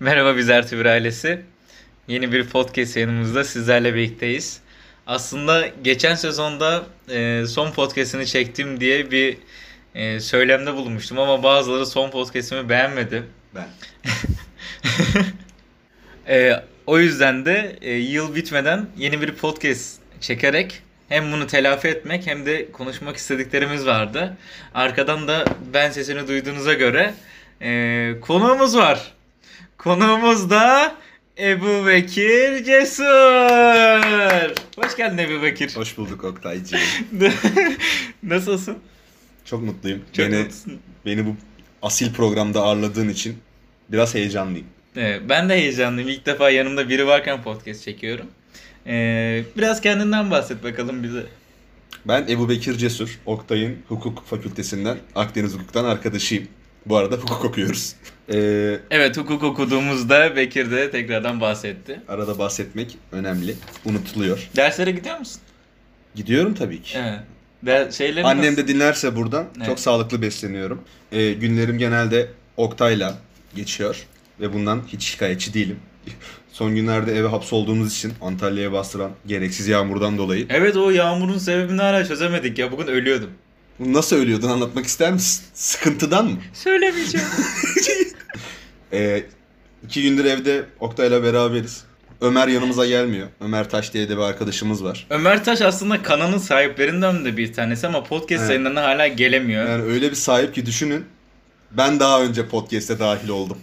Merhaba Bizler TV ailesi. Yeni bir podcast yayınımızda sizlerle birlikteyiz. Aslında geçen sezonda e, son podcastini çektim diye bir e, söylemde bulunmuştum ama bazıları son podcastimi beğenmedi. Ben. E, o yüzden de e, yıl bitmeden yeni bir podcast çekerek hem bunu telafi etmek hem de konuşmak istediklerimiz vardı. Arkadan da ben sesini duyduğunuza göre e, konuğumuz var. Konuğumuz da Ebu Bekir Cesur. Hoş geldin Ebu Bekir. Hoş bulduk Oktaycığım. Nasılsın? Çok mutluyum. Çok beni, mutlusun. beni bu asil programda ağırladığın için biraz heyecanlıyım. Evet, ben de heyecanlıyım. İlk defa yanımda biri varken podcast çekiyorum. Ee, biraz kendinden bahset bakalım bize. Ben Ebu Bekir Cesur, Oktay'ın hukuk fakültesinden, Akdeniz Hukuk'tan arkadaşıyım. Bu arada hukuk okuyoruz. Ee, Evet hukuk okuduğumuzda Bekir de tekrardan bahsetti. arada bahsetmek önemli. Unutuluyor. Derslere gidiyor musun? Gidiyorum tabii ki. Evet. De şeyleri Annem nasıl? de dinlerse buradan Evet. çok sağlıklı besleniyorum. Ee, günlerim genelde Oktay'la geçiyor ve bundan hiç şikayetçi değilim. Son günlerde eve hapsolduğumuz için Antalya'ya bastıran gereksiz yağmurdan dolayı. Evet o yağmurun sebebini hala çözemedik ya. Bugün ölüyordum. Nasıl ölüyordun anlatmak ister misin? Sıkıntıdan mı? Söylemeyeceğim. Ee, iki gündür evde Oktay'la beraberiz. Ömer yanımıza gelmiyor. Ömer Taş diye de bir arkadaşımız var. Ömer Taş aslında kanalın sahiplerinden de bir tanesi ama podcast Evet. yayınlarına hala gelemiyor. Yani öyle bir sahip ki düşünün. Ben daha önce podcast'e dahil oldum.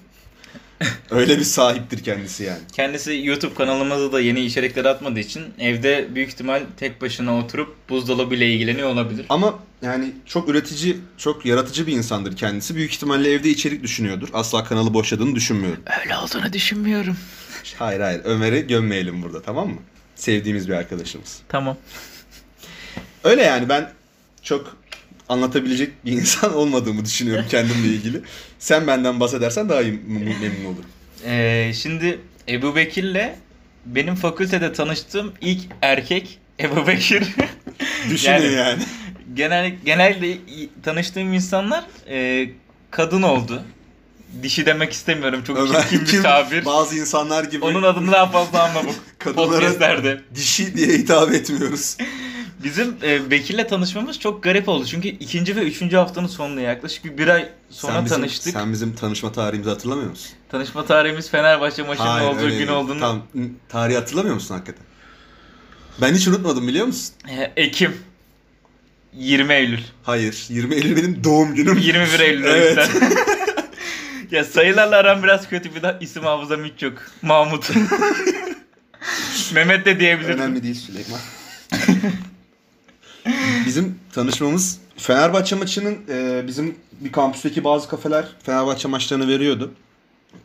öyle bir sahiptir kendisi yani. Kendisi YouTube kanalımıza da yeni içerikler atmadığı için evde büyük ihtimal tek başına oturup buzdolabı ile ilgileniyor olabilir. Ama yani çok üretici, çok yaratıcı bir insandır kendisi. Büyük ihtimalle evde içerik düşünüyordur. Asla kanalı boşadığını düşünmüyorum. Öyle olduğunu düşünmüyorum. Hayır hayır Ömer'i gömmeyelim burada tamam mı? Sevdiğimiz bir arkadaşımız. Tamam. Öyle yani ben çok anlatabilecek bir insan olmadığımı düşünüyorum kendimle ilgili. Sen benden bahsedersen daha iyi memnun olurum. Ee, şimdi Ebu Bekir'le benim fakültede tanıştığım ilk erkek Ebu Bekir. Düşünün Yani- yani. Genel, genelde tanıştığım insanlar e, kadın oldu. Dişi demek istemiyorum. Çok Ömer çirkin bir tabir. Bazı insanlar gibi Onun adını daha fazla anla bu Kadınlara- dişi diye hitap etmiyoruz. Bizim e, Bekir'le tanışmamız çok garip oldu. Çünkü ikinci ve üçüncü haftanın sonunda yaklaşık bir, bir ay sonra sen bizim, tanıştık. Sen bizim tanışma tarihimizi hatırlamıyor musun? Tanışma tarihimiz Fenerbahçe maçının Hayır, olduğu gün değil. olduğunu. Tam tarihi hatırlamıyor musun hakikaten? Ben hiç unutmadım biliyor musun? E, Ekim. 20 Eylül. Hayır. 20 Eylül benim doğum günüm. 21 Eylül Evet. ya sayılarla aram biraz kötü bir de isim hafızam hiç yok. Mahmut. Mehmet de diyebilirim. Önemli değil Süleyman. bizim tanışmamız Fenerbahçe maçının e, bizim bir kampüsteki bazı kafeler Fenerbahçe maçlarını veriyordu.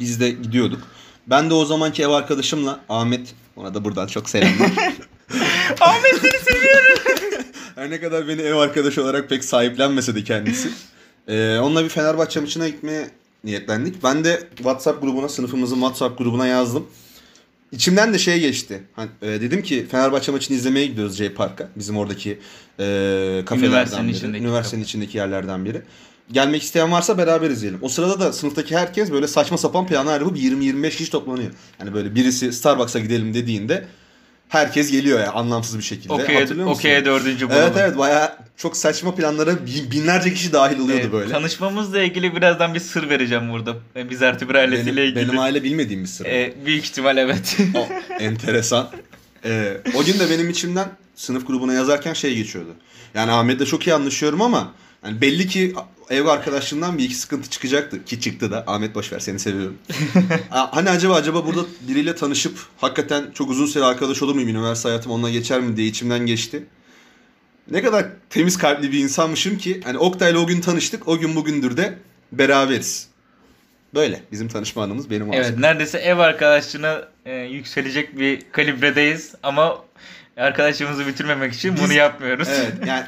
Biz de gidiyorduk. Ben de o zamanki ev arkadaşımla Ahmet ona da buradan çok selamlar. Ahmet seni seviyorum. Her ne kadar beni ev arkadaşı olarak pek sahiplenmese de kendisi. Ee, onunla bir Fenerbahçe maçına gitmeye niyetlendik. Ben de WhatsApp grubuna, sınıfımızın WhatsApp grubuna yazdım. İçimden de şey geçti. Hani, e, dedim ki Fenerbahçe maçını izlemeye gidiyoruz J Park'a. Bizim oradaki e, kafelerden Üniversitenin biri. içindeki Üniversitenin içindeki yerlerden biri. Gelmek isteyen varsa beraber izleyelim. O sırada da sınıftaki herkes böyle saçma sapan planlar yapıp 20-25 kişi toplanıyor. Yani böyle birisi Starbucks'a gidelim dediğinde herkes geliyor ya anlamsız bir şekilde. Okey'e okey'e dördüncü bulalım. Evet evet bayağı çok saçma planlara bin- binlerce kişi dahil oluyordu Ee, böyle. Tanışmamızla ilgili birazdan bir sır vereceğim burada. Ee, Biz Ertuğrul ailesiyle Benim, ilgili. benim aile bilmediğim bir sır. Ee, büyük ihtimal evet. O, enteresan. Ee, o gün de benim içimden sınıf grubuna yazarken şey geçiyordu. Yani Ahmet'le çok iyi anlaşıyorum ama yani belli ki ev arkadaşlığından bir iki sıkıntı çıkacaktı. Ki çıktı da. Ahmet boşver seni seviyorum. Ha, hani acaba acaba burada biriyle tanışıp hakikaten çok uzun süre arkadaş olur muyum? Üniversite hayatım onunla geçer mi diye içimden geçti. Ne kadar temiz kalpli bir insanmışım ki hani Oktay'la o gün tanıştık. O gün bugündür de beraberiz. Böyle bizim tanışma anımız benim evet neredeyse ev arkadaşlığına e, yükselecek bir kalibredeyiz ama arkadaşımızı bitirmemek için bunu Biz- yapmıyoruz. Evet yani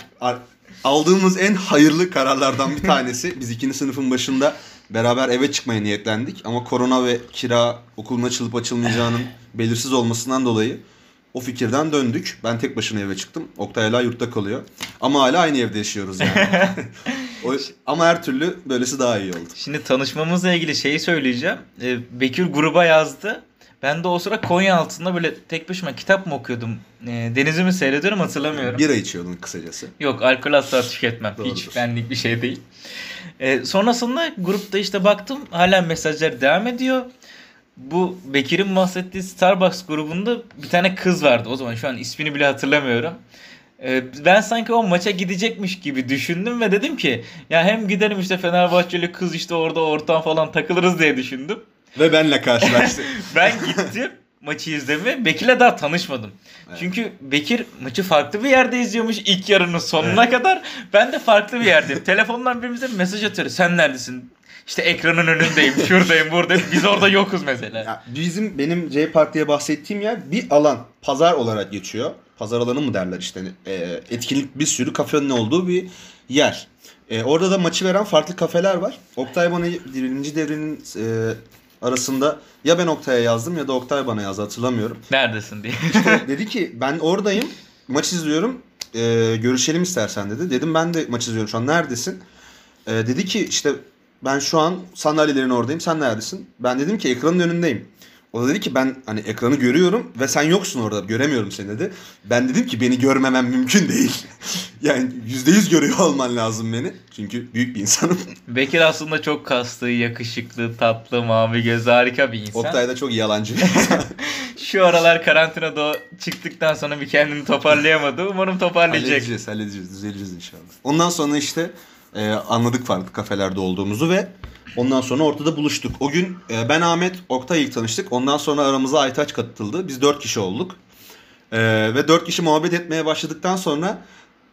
aldığımız en hayırlı kararlardan bir tanesi. Biz ikinci sınıfın başında beraber eve çıkmaya niyetlendik. Ama korona ve kira okulun açılıp açılmayacağının belirsiz olmasından dolayı o fikirden döndük. Ben tek başına eve çıktım. Oktay hala yurtta kalıyor. Ama hala aynı evde yaşıyoruz yani. O, ama her türlü böylesi daha iyi oldu. Şimdi tanışmamızla ilgili şeyi söyleyeceğim. Ee, Bekir gruba yazdı. Ben de o sıra Konya altında böyle tek başıma kitap mı okuyordum? Ee, Deniz'i mi seyrediyorum hatırlamıyorum. Bira içiyordun kısacası. Yok alkol asla tüketmem. Doğrudur. Hiç benlik bir şey değil. Ee, sonrasında grupta işte baktım hala mesajlar devam ediyor. Bu Bekir'in bahsettiği Starbucks grubunda bir tane kız vardı. O zaman şu an ismini bile hatırlamıyorum. Ee, ben sanki o maça gidecekmiş gibi düşündüm ve dedim ki ya hem gidelim işte Fenerbahçeli kız işte orada ortam falan takılırız diye düşündüm. Ve benle karşılaştı. Ben gittim maçı izlemeye. Bekir'le daha tanışmadım. Evet. Çünkü Bekir maçı farklı bir yerde izliyormuş ilk yarının sonuna kadar. Ben de farklı bir yerdeyim. Telefondan birbirimize mesaj atıyoruz. Sen neredesin? İşte ekranın önündeyim, şuradayım, buradayım. Biz orada yokuz mesela. Ya bizim benim C Park diye bahsettiğim yer bir alan. Pazar olarak geçiyor. Pazar alanı mı derler işte. E, etkinlik bir sürü kafenin olduğu bir yer. E, orada da maçı veren farklı kafeler var. Oktay bana birinci devrenin e, arasında ya ben Oktay'a yazdım ya da Oktay bana yazdı hatırlamıyorum. Neredesin diye. dedi ki ben oradayım maç izliyorum e, görüşelim istersen dedi. Dedim ben de maç izliyorum şu an neredesin? E, dedi ki işte ben şu an sandalyelerin oradayım sen neredesin? Ben dedim ki ekranın önündeyim. O da dedi ki ben hani ekranı görüyorum ve sen yoksun orada göremiyorum seni dedi. Ben dedim ki beni görmemem mümkün değil. yani yüzde yüz görüyor olman lazım beni. Çünkü büyük bir insanım. Bekir aslında çok kaslı, yakışıklı, tatlı, mavi göz, harika bir insan. Oktay da çok yalancı bir insan. Şu aralar karantinada çıktıktan sonra bir kendini toparlayamadı. Umarım toparlayacak. halledeceğiz halledeceğiz düzeleceğiz inşallah. Ondan sonra işte e, anladık farklı kafelerde olduğumuzu ve ondan sonra ortada buluştuk. O gün e, ben Ahmet Oktay ilk tanıştık. Ondan sonra aramıza Aytaç katıldı. Biz dört kişi olduk. E, ve dört kişi muhabbet etmeye başladıktan sonra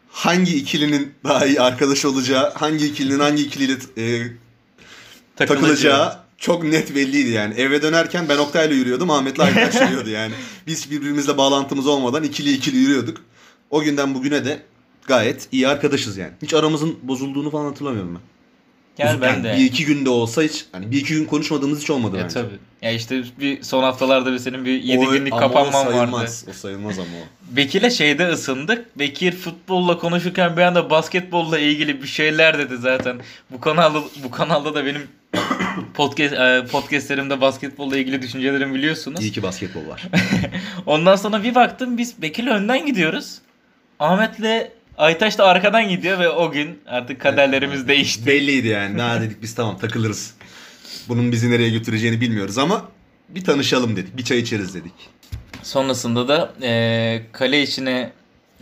hangi ikilinin daha iyi arkadaş olacağı, hangi ikilinin hangi ikiliyle e, takılacağı çok net belliydi yani. Eve dönerken ben Oktay'la yürüyordum, Ahmet'le Aytaç yürüyordu yani. Biz birbirimizle bağlantımız olmadan ikili ikili yürüyorduk. O günden bugüne de gayet iyi arkadaşız yani. Hiç aramızın bozulduğunu falan hatırlamıyorum ben. Gel ben Yani de. Bir iki günde olsa hiç, hani bir iki gün konuşmadığımız hiç olmadı Ya bence. tabii. Ya işte bir son haftalarda bir senin bir 7 O- günlük kapanman o vardı. O sayılmaz ama o. Bekir'le şeyde ısındık. Bekir futbolla konuşurken bir anda basketbolla ilgili bir şeyler dedi zaten. Bu kanalda bu kanalda da benim podcast e, podcastlerimde basketbolla ilgili düşüncelerimi biliyorsunuz. İyi ki basketbol var. Ondan sonra bir baktım biz Bekir'le önden gidiyoruz. Ahmet'le Aytaş da arkadan gidiyor ve o gün artık kaderlerimiz değişti. Belliydi yani. Daha dedik biz tamam takılırız. Bunun bizi nereye götüreceğini bilmiyoruz ama bir tanışalım dedik. Bir çay içeriz dedik. Sonrasında da e, kale içine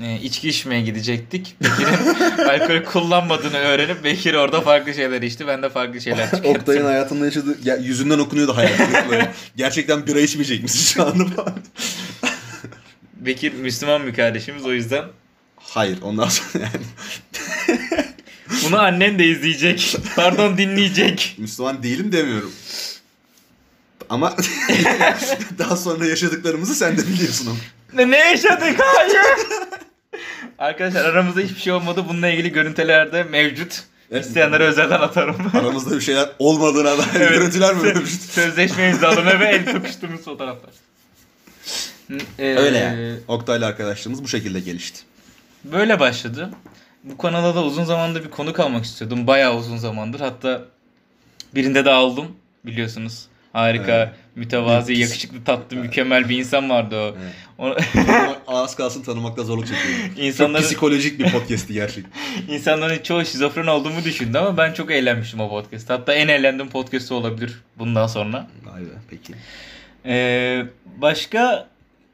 e, içki içmeye gidecektik. Bekir'in alkol kullanmadığını öğrenip Bekir orada farklı şeyler içti. Ben de farklı şeyler Oktay'ın çıkarttım. hayatında yaşadığı ya, yüzünden okunuyordu hayat kırıklığı. Gerçekten bira içmeyecek misin şu anda falan? Bekir Müslüman bir kardeşimiz o yüzden. Hayır ondan sonra yani Bunu annen de izleyecek. Pardon dinleyecek. Müslüman değilim demiyorum. Ama daha sonra yaşadıklarımızı sen de biliyorsun ama. Ne, ne yaşadık? Hayır. Arkadaşlar aramızda hiçbir şey olmadı. Bununla ilgili görüntüler de mevcut. Evet. İsteyenlere özelden atarım. Aramızda bir şeyler olmadığına dair Evet. görüntüler mi vermiştin? Sözleşme imzalama ve el tokuştuğumuz fotoğraflar. Ee, Öyle yani. Oktay'la arkadaşlığımız bu şekilde gelişti. Böyle başladı. Bu kanala da uzun zamandır bir konuk almak istiyordum. Bayağı uzun zamandır. Hatta birinde de aldım biliyorsunuz. Harika, Evet. mütevazi, Pis. yakışıklı, tatlı, mükemmel bir insan vardı o. Evet. o Ağız kalsın tanımakta zorluk çekiyorum. İnsanları- Çok psikolojik bir podcast'i gerçekten. İnsanların çoğu şizofren olduğumu düşündü ama ben çok eğlenmiştim o podcast. Hatta en eğlendiğim podcast'ı olabilir bundan sonra. Vay be peki. Ee, başka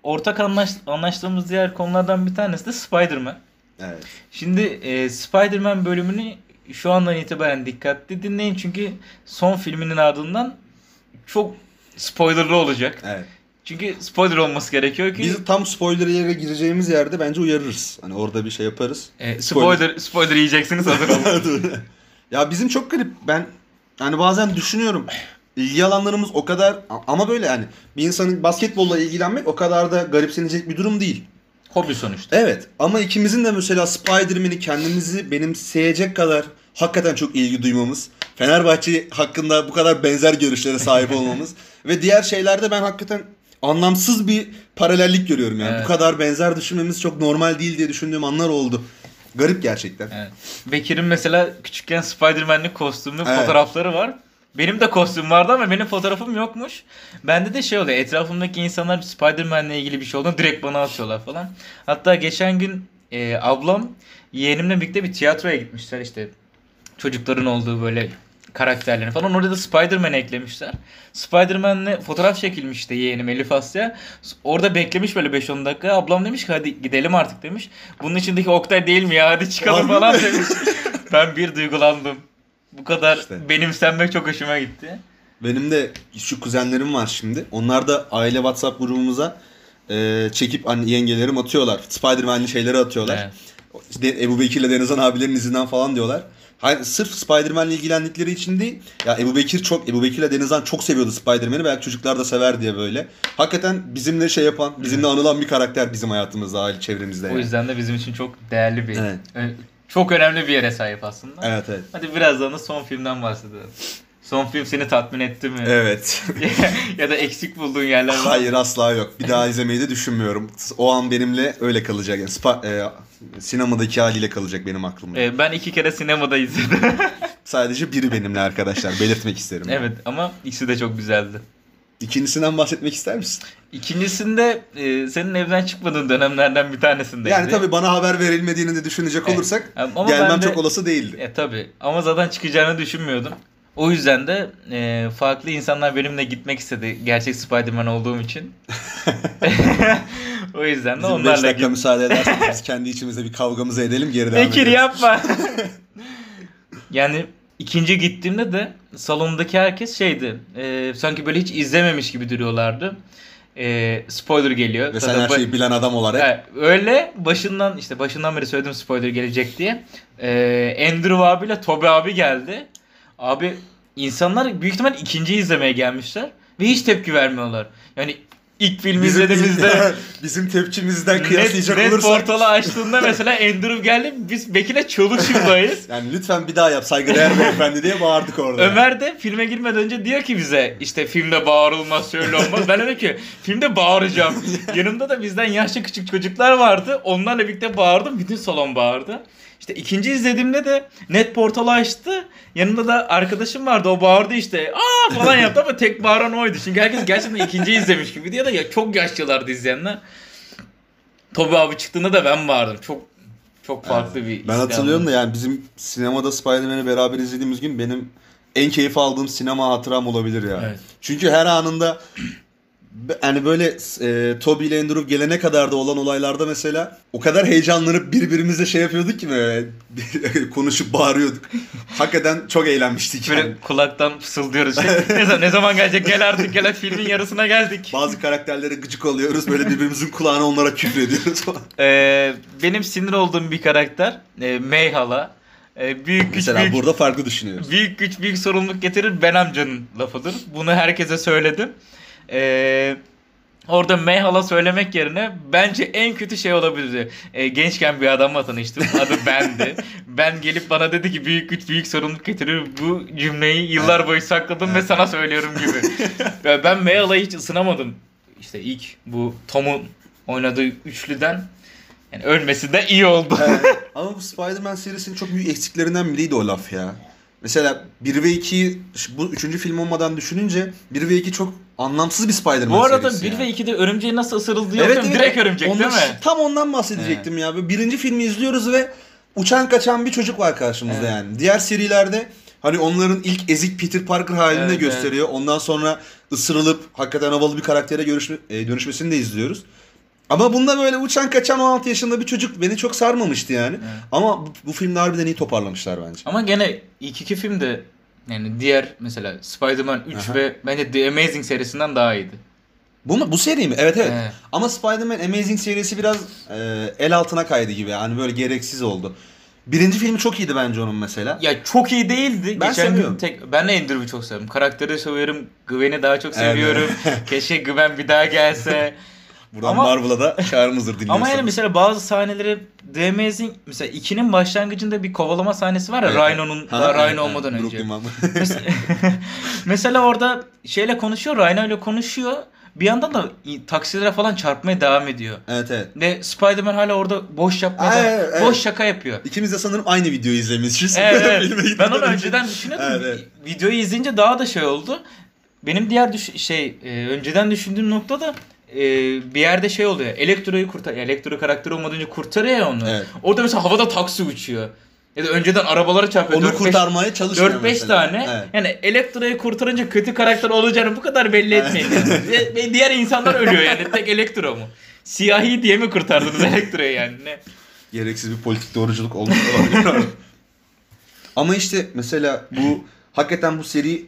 ortak anlaş, anlaştığımız diğer konulardan bir tanesi de Spider-Man. Evet. Şimdi e, Spider-Man bölümünü şu andan itibaren dikkatli dinleyin çünkü son filminin ardından çok spoilerlı olacak. Evet. Çünkü spoiler olması gerekiyor ki Biz tam spoiler yere gireceğimiz yerde bence uyarırız. Hani orada bir şey yaparız. e, spoiler spoiler yiyeceksiniz hazır olun. ya bizim çok garip. Ben yani bazen düşünüyorum. İlgi alanlarımız o kadar ama böyle yani bir insanın basketbolla ilgilenmek o kadar da garipsenecek bir durum değil. Hobi sonuçta. Evet ama ikimizin de mesela Spider-Man'i kendimizi benimseyecek kadar hakikaten çok ilgi duymamız. Fenerbahçe hakkında bu kadar benzer görüşlere sahip olmamız. ve diğer şeylerde ben hakikaten anlamsız bir paralellik görüyorum yani. Evet. Bu kadar benzer düşünmemiz çok normal değil diye düşündüğüm anlar oldu. Garip gerçekten. Evet. Bekir'in mesela küçükken Spider-Man'lik kostümlü Evet. fotoğrafları var. Benim de kostüm vardı ama benim fotoğrafım yokmuş. Bende de şey oluyor. Etrafımdaki insanlar Spider-Man'le ilgili bir şey olduğunda direkt bana atıyorlar falan. Hatta geçen gün e, ablam yeğenimle birlikte bir tiyatroya gitmişler işte. Çocukların olduğu böyle karakterlerini falan. Orada da Spider-Man eklemişler. Spider-Man'le fotoğraf çekilmişti yeğenim Elif Asya. Orada beklemiş böyle 5-10 dakika. Ablam demiş ki hadi gidelim artık demiş. Bunun içindeki Oktay değil mi ya hadi çıkalım falan mi? demiş. ben bir duygulandım. Bu kadar İşte. benimsenmek çok hoşuma gitti. Benim de şu kuzenlerim var şimdi. Onlar da aile WhatsApp grubumuza e, çekip hani yengelerim atıyorlar. Spider-Man'li şeyleri atıyorlar. Evet. Ebu Bekir'le Denizhan abilerin izinden falan diyorlar. Hayır, sırf Spider-Man'le ilgilendikleri için değil. Ya Ebu Bekir çok Ebu Bekir'le Denizhan çok seviyordu Spider-Man'i. Belki çocuklar da sever diye böyle. Hakikaten bizimle şey yapan, bizimle anılan bir karakter bizim hayatımızda, aile çevremizde. O Yani. yüzden de bizim için çok değerli bir, Evet. ö- çok önemli bir yere sahip aslında. Evet evet. Hadi birazdan da son filmden bahsedelim. Son film seni tatmin etti mi? Evet. ya da eksik bulduğun yerler var mı? Hayır asla yok. Bir daha izlemeyi de düşünmüyorum. O an benimle öyle kalacak. Yani spa- e, sinemadaki haliyle kalacak benim aklımda. Ee, ben iki kere sinemada izledim. Sadece biri benimle arkadaşlar. Belirtmek isterim. evet ama ikisi de çok güzeldi. İkincisinden bahsetmek ister misin? İkincisinde e, senin evden çıkmadığın dönemlerden bir tanesindeydi. Yani tabii bana haber verilmediğini de düşünecek Evet. olursak Ama gelmem de- çok olası değildi. E tabi ama zaten çıkacağını düşünmüyordum. O yüzden de e, farklı insanlar benimle gitmek istedi gerçek Spider-Man olduğum için. o yüzden de Bizim 5 onlarla dakika gittim. müsaade ederseniz kendi içimizde bir kavgamızı edelim geri devam Bekir yapma. yani ikinci gittiğimde de salondaki herkes şeydi. e, sanki böyle hiç izlememiş gibi duruyorlardı. E, spoiler geliyor. Ve Zaten sen her ba- şeyi bilen adam olarak. Evet, öyle başından işte başından beri söyledim spoiler gelecek diye. Ee, Andrew abiyle Toby abi geldi. Abi insanlar büyük ihtimal ikinci izlemeye gelmişler ve hiç tepki vermiyorlar. Yani ilk filmi izlediğimizde bizim tepkimizden net, kıyaslayacak net olursak. portalı açtığında mesela Andrew geldi biz Bekir'le çoluk çubuğdayız. Yani lütfen bir daha yap saygıdeğer beyefendi diye bağırdık orada. Ömer de filme girmeden önce diyor ki bize işte filmde bağırılmaz şöyle olmaz. Ben dedim ki filmde bağıracağım. Yanımda da bizden yaşça küçük çocuklar vardı. Onlarla birlikte bağırdım. Bütün salon bağırdı. İşte ikinci izlediğimde de net portalı açtı. Yanında da arkadaşım vardı. O bağırdı işte. Aa falan yaptı ama tek bağıran oydu. Çünkü herkes gerçekten ikinci izlemiş gibi diye de ya çok yaşlılardı izleyenler. Tobi abi çıktığında da ben bağırdım. Çok çok farklı bir Ben hatırlıyorum da yani. yani bizim sinemada Spider-Man'i beraber izlediğimiz gün benim en keyif aldığım sinema hatıram olabilir ya. Evet. Çünkü her anında yani böyle e, Toby ile Andrew gelene kadar da olan olaylarda mesela o kadar heyecanlanıp birbirimizle şey yapıyorduk ki böyle konuşup bağırıyorduk. Hakikaten çok eğlenmiştik yani. Böyle kulaktan fısıldıyoruz. Şey, ne, zaman, ne zaman gelecek? Gel artık gel filmin yarısına geldik. Bazı karakterlere gıcık oluyoruz böyle birbirimizin kulağına onlara küfür ediyoruz falan. Ee, benim sinir olduğum bir karakter e, Mayhala. Ee, büyük güç Mesela büyük, burada farklı düşünüyoruz. büyük güç büyük sorumluluk getirir ben amcanın lafıdır. Bunu herkese söyledim. Ee, orada Mayhala söylemek yerine bence en kötü şey olabilirdi. Ee, gençken bir adamla tanıştım. Adı Ben'di. Ben gelip bana dedi ki büyük güç büyük sorumluluk getirir. Bu cümleyi yıllar boyu sakladım ve sana söylüyorum gibi. Ve ben Mayhala'yı hiç ısınamadım. İşte ilk bu Tom'un oynadığı üçlüden yani ölmesi de iyi oldu. Ama bu Spider-Man serisinin çok büyük eksiklerinden biriydi o laf ya. Mesela 1 ve 2'yi bu üçüncü film olmadan düşününce 1 ve 2 çok anlamsız bir Spider-Man Bu arada serisi 1 ya. ve 2'de örümceği nasıl ısırıldığı yok değil mi? Direkt örümcek Ondan- değil mi? Tam ondan bahsedecektim ya. Böyle Birinci filmi izliyoruz ve uçan kaçan bir çocuk var karşımızda Evet. yani. Diğer serilerde hani onların ilk ezik Peter Parker halini de Evet, gösteriyor. Ondan sonra ısırılıp hakikaten havalı bir karaktere görüşme, e, dönüşmesini de izliyoruz. Ama bunda böyle uçan kaçan 16 yaşında bir çocuk beni çok sarmamıştı yani. Evet. Ama bu, bu filmde harbiden iyi toparlamışlar bence. Ama gene ilk iki film de yani diğer mesela Spider-Man 3 Aha. ve bence The Amazing serisinden daha iyiydi. Bu mu? Bu seri mi? Evet evet. Evet. Ama Spider-Man Amazing serisi biraz e, el altına kaydı gibi. Yani böyle gereksiz oldu. Birinci filmi çok iyiydi bence onun mesela. Ya çok iyi değildi. Ben Geçen seviyorum. tek ben de Andrew'u çok seviyorum. Karakteri seviyorum. Gwen'i daha çok Evet. seviyorum. Keşke Gwen bir daha gelse. Buradan Ama- Marvel'a da çağrımızdır dinliyorsanız. Ama yani mesela bazı sahneleri Amazing mesela 2'nin başlangıcında bir kovalama sahnesi var ya Evet. Rhino'nun Ha, daha evet, Rhino evet. olmadan önce. Brooklyn Mom. Mesela, mesela orada şeyle konuşuyor, Rhino ile konuşuyor. bir yandan da taksilere falan çarpmaya devam ediyor. Evet evet. Ve Spider-Man hala orada boş yapmaya evet, evet. boş şaka yapıyor. İkimiz de sanırım aynı videoyu izlemişiz. Evet, evet. Ben onu önce. önceden düşünüyordum. Evet, evet. Videoyu izleyince daha da şey oldu. Benim diğer düş- şey e, önceden düşündüğüm nokta da e, bir yerde şey oluyor. Elektroyu kurtar. Elektro karakteri olmadan önce kurtarıyor ya onu. Evet. Orada mesela havada taksi uçuyor. Ya da önceden arabalara çarpıyor. Onu 4-5 kurtarmaya çalışmıyor 4-5 mesela. tane. Evet. Yani elektroyu kurtarınca kötü karakter olacağını bu kadar belli etmeyin. yani. Diğer insanlar ölüyor yani. Tek elektro mu? Siyahi diye mi kurtardınız elektroyu yani? Ne? Gereksiz bir politik doğruculuk olmuş olabilir. ama işte mesela bu hakikaten bu seri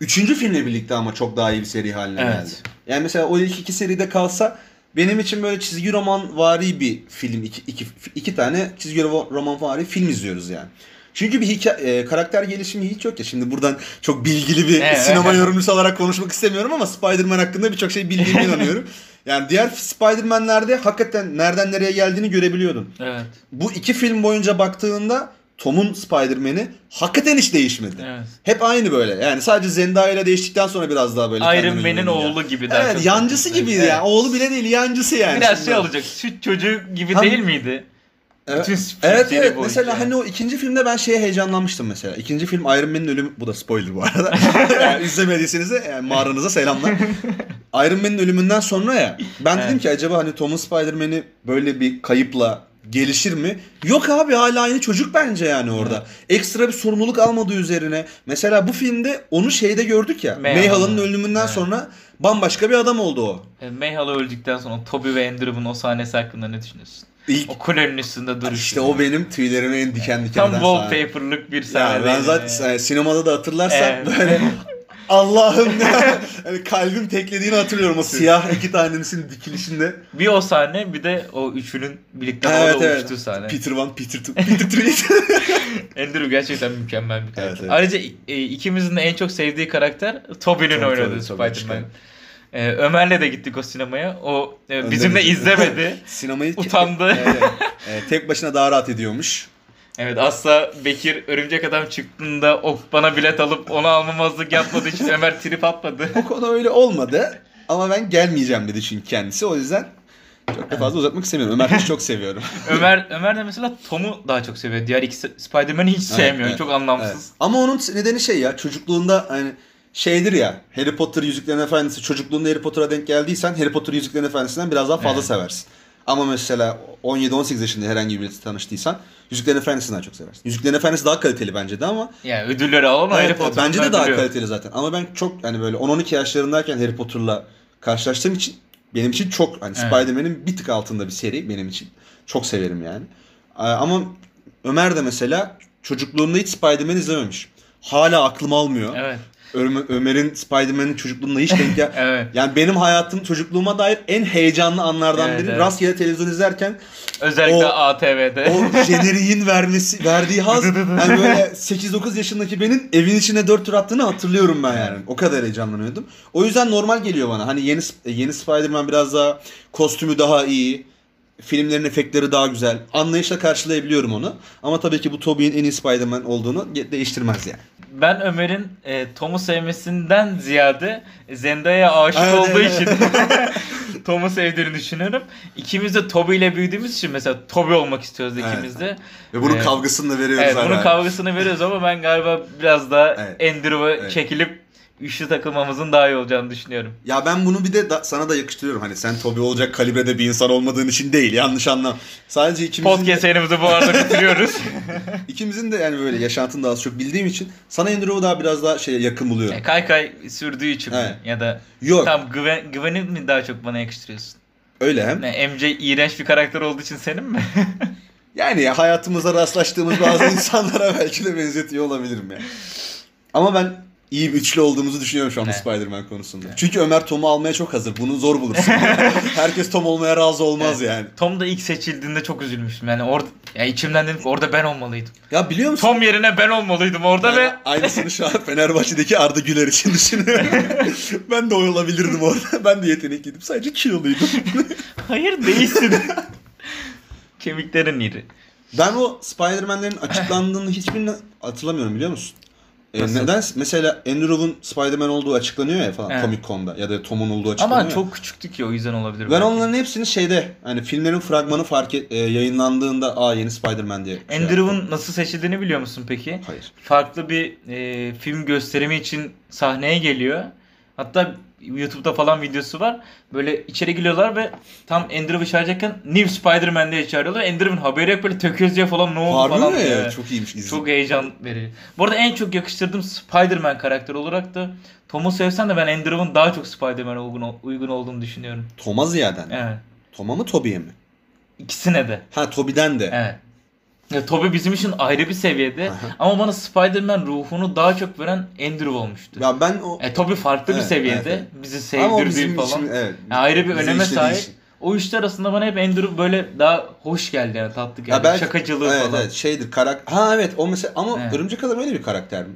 üçüncü filmle birlikte ama çok daha iyi bir seri haline Evet. geldi. Yani mesela o ilk iki seride kalsa benim için böyle çizgi roman vari bir film iki, iki, iki tane çizgi roman vari film izliyoruz yani. Çünkü bir hikaye, karakter gelişimi hiç yok ya. Şimdi buradan çok bilgili bir Evet. sinema yorumcusu olarak konuşmak istemiyorum ama Spider-Man hakkında birçok şey bildiğime inanıyorum. Yani diğer Spider-Man'lerde hakikaten nereden nereye geldiğini görebiliyordun. Evet. Bu iki film boyunca baktığında Tom'un Spider-Man'i hakikaten hiç değişmedi. Evet. Hep aynı böyle. Yani sadece Zendaya ile değiştikten sonra biraz daha böyle. Iron Man'in oğlu gibi daha Evet yancısı gibiydi Evet. yani. Oğlu bile değil yancısı yani. Biraz şey olacak. Süt çocuğu gibi Tam- değil miydi? Evet. Bütün Evet evet mesela hani o ikinci filmde ben şeye heyecanlanmıştım mesela. İkinci film Iron Man'in ölümü bu da spoiler bu arada. yani izlemediyseniz de yani mağaranıza selamlar. Iron Man'in ölümünden sonra ya ben dedim Evet. ki acaba hani Tom'un Spider-Man'i böyle bir kayıpla gelişir mi? Yok abi hala aynı çocuk bence yani orada. Ekstra bir sorumluluk almadığı üzerine. Mesela bu filmde onu şeyde gördük ya. Mayhal'ın. Ölümünden Evet. sonra bambaşka bir adam oldu o. E, Mayhala öldükten sonra Toby ve Andrew'un o sahnesi hakkında ne düşünüyorsun? İlk O kulenin üstünde duruşu. işte o benim tüylerimi en diken diken Tam wallpaper'lık bir Ya sahne. ben değil zaten mi? e, sinemada da hatırlarsan Evet. böyle Allah'ım yani kalbim teklediğini hatırlıyorum o siyah iki tanesinin dikilişinde. Bir o sahne bir de o üçünün birlikte Evet, havada evet. uçtuğu sahne. Peter One, Peter Two, Peter Three. Andrew gerçekten mükemmel bir karakter. Evet, evet. Ayrıca e, ikimizin de en çok sevdiği karakter Toby'nin Tabii, oynadığı Spider-Man. E, Ömer'le de gittik o sinemaya. O e, bizimle izlemedi. Sinemayı Utandı. Evet. E, tek başına daha rahat ediyormuş. Evet asla Bekir Örümcek Adam çıktığında o bana bilet alıp onu almamazlık yapmadığı için Ömer trip atmadı. O konu öyle olmadı. Ama ben gelmeyeceğim dedi çünkü kendisi. O yüzden çok da fazla uzatmak istemiyorum. Ömer'i çok seviyorum. Ömer Ömer de mesela Tom'u daha çok seviyor. Diğer iki Spider-Man'i hiç sevmiyor. evet, Çok anlamsız. Evet. Ama onun nedeni şey ya çocukluğunda hani şeydir ya Harry Potter Yüzüklerin Efendisi çocukluğunda Harry Potter'a denk geldiysen Harry Potter Yüzüklerin Efendisi'nden biraz daha fazla Evet. seversin. Ama mesela 17-18 yaşında herhangi birisiyle tanıştıysan Yüzüklerin Efendisi'ni daha çok seversin. Yüzüklerin Efendisi daha kaliteli bence de ama Yani ödülleri alan o Harry Evet, Potter'ın bence de daha ödülü. kaliteli zaten. Ama ben çok hani böyle 10-12 yaşlarındayken Harry Potter'la karşılaştığım için benim için çok hani Evet. Spider-Man'in bir tık altında bir seri benim için. Çok severim yani. Ama Ömer de mesela çocukluğunda hiç Spider-Man izlememiş. Hala aklım almıyor. Evet. Ömer- Ömer'in Spider-Man'in çocukluğunda hiç denk gel... Evet. Yani benim hayatım çocukluğuma dair en heyecanlı anlardan Evet, biri. evet. Rastgele televizyon izlerken Özellikle O- ATV'de. o jeneriğin vermesi verdiği haz hani böyle 8-9 yaşındaki benim evin içine 4 tur attığını hatırlıyorum ben yani. O kadar heyecanlanıyordum. O yüzden normal geliyor bana. Hani yeni yeni Spider-Man biraz daha kostümü daha iyi. Filmlerin efektleri daha güzel. Anlayışla karşılayabiliyorum onu. Ama tabii ki bu Tobey'in en iyi Spider-Man olduğunu değiştirmez yani. Ben Ömer'in e, Tom'u sevmesinden ziyade Zendaya'ya aşık Evet, olduğu için Tom'u sevdiğini düşünüyorum. İkimiz de Toby ile büyüdüğümüz için mesela Toby olmak istiyoruz Evet. ikimiz de. Ve bunun Evet. kavgasını da veriyoruz Evet bunun kavgasını veriyoruz ama ben galiba biraz daha Evet. Andrew'a Evet. çekilip üçlü takılmamızın daha iyi olacağını düşünüyorum. Ya ben bunu bir de da- sana da yakıştırıyorum. Hani sen Toby olacak kalibrede bir insan olmadığın için değil. Yanlış anlam. Sadece ikimizin de- Podcast serimizi bu arada bitiriyoruz. İkimizin de yani böyle yaşantını daha az çok bildiğim için sana Andrew'u daha biraz daha şeye yakın buluyorum. E, kay kay sürdüğü için mi? Evet. ya da Yok tam Gwen, Gwen'i mi daha çok bana yakıştırıyorsun? öyle hem. Ne MJ iğrenç bir karakter olduğu için senin mi? Yani hayatımızda rastlaştığımız bazı insanlara belki de benzetiyor olabilirim yani. Ama ben iyi bir üçlü olduğumuzu düşünüyorum şu anda Evet. Spider-Man konusunda. Çünkü Ömer Tom'u almaya çok hazır. Bunu zor bulursun. Herkes Tom olmaya razı olmaz yani. Tom da ilk seçildiğinde çok üzülmüştüm. Yani orada ya içimden dedim ki orada ben olmalıydım. Ya biliyor musun? Tom yerine ben olmalıydım orada ve Aynısını şu an Fenerbahçe'deki Arda Güler için düşünüyorum. ben de o olabilirdim orada. Ben de yetenekliydim. Sadece kiloluydum. hayır değilsin. Kemiklerin iri. Ben o Spider-Man'lerin açıklandığını hiçbirini hatırlamıyorum biliyor musun? E, Nasıl? neden? Mesela Andrew'un Spider-Man olduğu açıklanıyor ya falan Evet. Comic Con'da ya da Tom'un olduğu açıklanıyor. Ama ya. çok küçüktü ki o yüzden olabilir. Ben belki. onların hepsini şeyde hani filmlerin fragmanı fark et, e, yayınlandığında aa yeni Spider-Man diye. şey yaptım. Andrew'un nasıl seçildiğini biliyor musun peki? Hayır. Farklı bir e, film gösterimi için sahneye geliyor. Hatta YouTube'da falan videosu var. Böyle içeri giriyorlar ve tam Andrew'ı çağıracakken New Spider-Man diye çağırıyorlar. Andrew'un haberi yok böyle tököz diye falan ne oldu Harbi falan mi? diye. Çok iyiymiş izin. Çok heyecan verici. Bu arada en çok yakıştırdığım Spider-Man karakteri olarak da Tom'u sevsem de ben Andrew'un daha çok Spider-Man'e uygun, uygun olduğunu düşünüyorum. Tom'a ziyaden. Evet. Tom'a mı Toby'ye mi? İkisine de. Ha Toby'den de. Evet. Ya, Tobey bizim için ayrı bir seviyede ama bana Spider-Man ruhunu daha çok veren Andrew olmuştu. Ya ben o E, Tobey farklı bir Evet, seviyede. evet, Bizi ama o sevdirdiği bizim falan. için evet. Ya, ayrı bir bize öneme işlediği sahip. için. O işler arasında bana hep Andrew böyle daha hoş geldi yani tatlı geldi. Ya belki, Şakacılığı evet, falan. Evet şeydir karak Ha evet o mesela ama Evet. Örümcek Adam öyle bir karakter mi?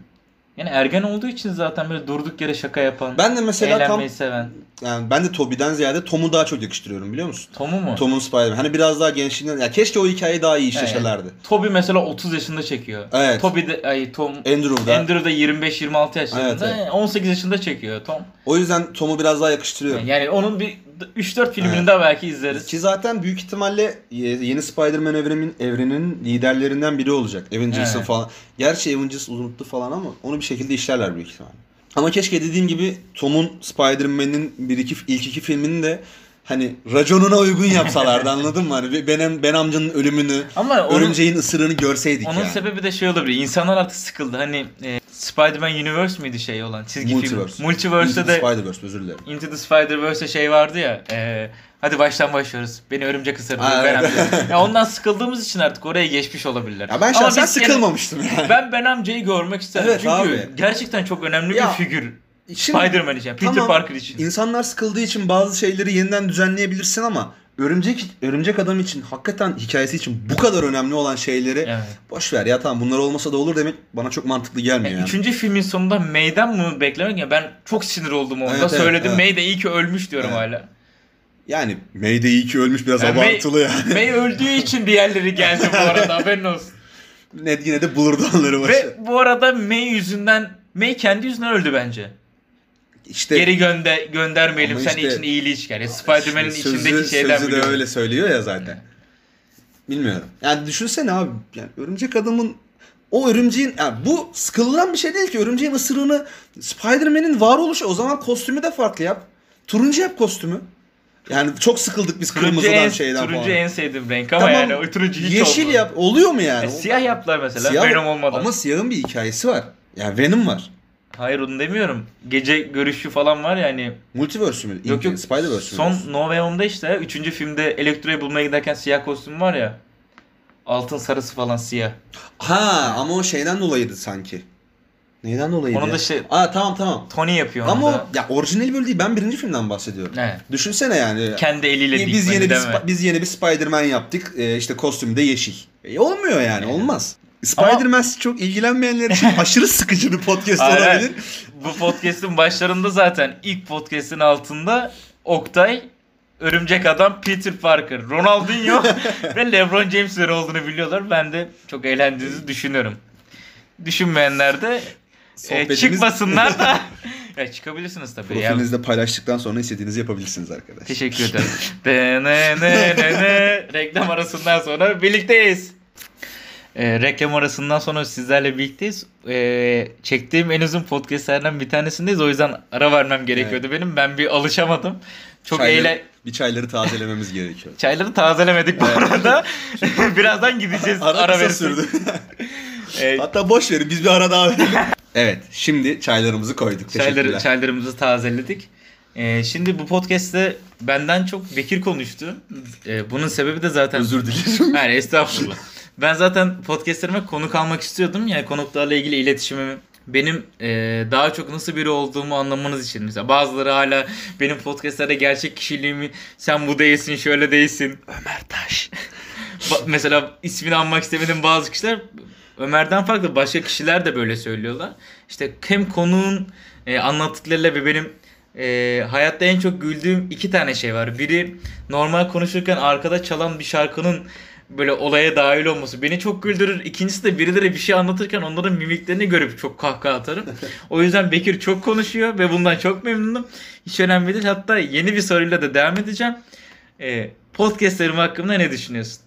Yani ergen olduğu için zaten böyle durduk yere şaka yapan, Ben de mesela tam eğlenmeyi seven. yani ben de Toby'den ziyade Tom'u daha çok yakıştırıyorum biliyor musun? Tom'u mu? Tom'un Spider-Man. Hani biraz daha gençliğinden ya keşke o hikayeyi daha iyi işleselerdi. Tobey mesela 30 yaşında çekiyor. Evet. Tobey de ay Tom Andrew'da. Andrew da 25-26 yaşlarında. Evet, evet. 18 yaşında çekiyor Tom. O yüzden Tom'u biraz daha yakıştırıyorum. Yani onun bir 3-4 filmini Evet. daha belki izleriz. Ki zaten büyük ihtimalle yeni Spider-Man evrenin, evrenin liderlerinden biri olacak. Avengers'ın Evet. falan. Gerçi Avengers unuttu falan ama onu bir şekilde işlerler büyük ihtimalle. Ama keşke dediğim gibi Tom'un Spider-Man'in bir iki, ilk iki filmini de hani raconuna uygun yapsalardı anladın mı? Hani Ben, ben amcanın ölümünü, Ama onun, örümceğin ısırığını görseydik onun yani. sebebi de şey olabilir. İnsanlar artık sıkıldı. Hani e, Spider-Man Universe miydi şey olan çizgi Multiverse. film? Multiverse'de Into the de Spider-Verse özür dilerim. Into the Spider-Verse'de şey vardı ya. e, hadi baştan başlıyoruz. Beni örümcek ısırdı. Ha, ben evet. amca. Ya ondan sıkıldığımız için artık oraya geçmiş olabilirler. Ya ben şahsen sıkılmamıştım yani. ben Ben amcayı görmek isterim. Evet Çünkü abi. gerçekten çok önemli Ya, bir figür. Şimdi- Spider-Man için, Peter Tamam, Parker için. İnsanlar sıkıldığı için bazı şeyleri yeniden düzenleyebilirsin ama örümcek örümcek adam için hakikaten hikayesi için bu kadar önemli olan şeyleri Evet. boş ver ya tamam bunlar olmasa da olur demek bana çok mantıklı gelmiyor Yani yani. Üçüncü filmin sonunda May'den mı beklemek ya ben çok sinir oldum onda. Evet, evet, Söyledim evet. May de iyi ki ölmüş diyorum Evet. hala. Yani May de iyi ki ölmüş biraz Yani May- abartılı yani. May öldüğü için diğerleri geldi bu arada haberin olsun. Ne yine de bulurdu onları başı. Ve bu arada May yüzünden May kendi yüzünden öldü bence. İşte Geri gönder göndermeyelim sen işte- için iyiliği çıkar. Ya Spider-Man'in işte içindeki şeyden sözü de biliyorum. öyle söylüyor ya zaten. Bilmiyorum. Yani düşünsene abi yani örümcek adamın o örümceğin yani bu sıkılılan bir şey değil ki örümceğin ısırığını Spider-Man'in varoluşu o zaman kostümü de farklı yap. Turuncu yap kostümü. Yani çok sıkıldık biz Turuncu kırmızıdan en, şeyden turuncu falan. en sevdiğim renk ama Tamam, yani o turuncu hiç Yeşil olmadı. yap. Oluyor mu yani? E, siyah yaptılar mesela Siyah- Venom olmadan. Ama siyahın bir hikayesi var. Yani Venom var. Hayır onu demiyorum. Gece görüşü falan var ya hani. Multiverse mü? Yok yok. Spider-Verse mü? Son No Way Home'da işte 3. filmde Elektro'yu bulmaya giderken siyah kostüm var ya. Altın sarısı falan siyah. Ha ama o şeyden dolayıydı sanki. Neyden dolayıydı Onun ya? da şey Aa tamam tamam. Tony yapıyor onu Ama da. o, ya orijinali böyle değil. Ben birinci filmden bahsediyorum. Evet. Düşünsene yani. Kendi eliyle biz dikmeli yeni bir değil biz yeni bir Spider-Man yaptık. Ee, işte kostümü de yeşil. E, olmuyor yani, olmaz. Spider-Man çok ilgilenmeyenler için aşırı sıkıcı bir podcast olabilir. Bu podcast'in başlarında zaten ilk podcast'in altında Oktay Örümcek Adam Peter Parker, Ronaldinho ve LeBron James'ler olduğunu biliyorlar. Ben de çok eğlendiğinizi düşünüyorum. Düşünmeyenler de e, Sohbetimiz- çıkmasınlar da ya çıkabilirsiniz tabii. Ya. Profilinizde paylaştıktan sonra istediğinizi yapabilirsiniz arkadaşlar. Teşekkür ederim. De ne ne ne ne. Reklam arasından sonra birlikteyiz. Ee, reklam arasından sonra sizlerle birlikteyiz. Ee, çektiğim en uzun podcastlerden bir tanesindeyiz. O yüzden ara vermem gerekiyordu benim. Ben bir alışamadım. Çok Çayları- eğlen... Bir çayları tazelememiz gerekiyor. Çayları tazelemedik bu arada. Birazdan gideceğiz. Ara, ara kısa sürdü. Ee, Hatta boş verin biz bir ara daha verelim. evet şimdi çaylarımızı koyduk. Çayları, çaylarımızı tazeledik. Ee, şimdi bu podcast'te benden çok Bekir konuştu. Ee, bunun sebebi de zaten... Özür dilerim. Hayır estağfurullah. Ben zaten podcastlerime konuk almak istiyordum. Yani konuklarla ilgili iletişimimi benim e, daha çok nasıl biri olduğumu anlamanız için. Mesela bazıları hala benim podcastlerde gerçek kişiliğimi sen bu değilsin şöyle değilsin. Ömer Taş. Mesela ismini anmak istemediğim bazı kişiler Ömer'den farklı başka kişiler de böyle söylüyorlar. İşte hem konuğun e, anlattıklarıyla ve benim e, hayatta en çok güldüğüm iki tane şey var. Biri normal konuşurken arkada çalan bir şarkının böyle olaya dahil olması beni çok güldürür. İkincisi de birileri bir şey anlatırken onların mimiklerini görüp çok kahkaha atarım. o yüzden Bekir çok konuşuyor ve bundan çok memnunum. Hiç önemli değil. Hatta yeni bir soruyla da devam edeceğim. Ee, podcastlerim hakkında ne düşünüyorsun?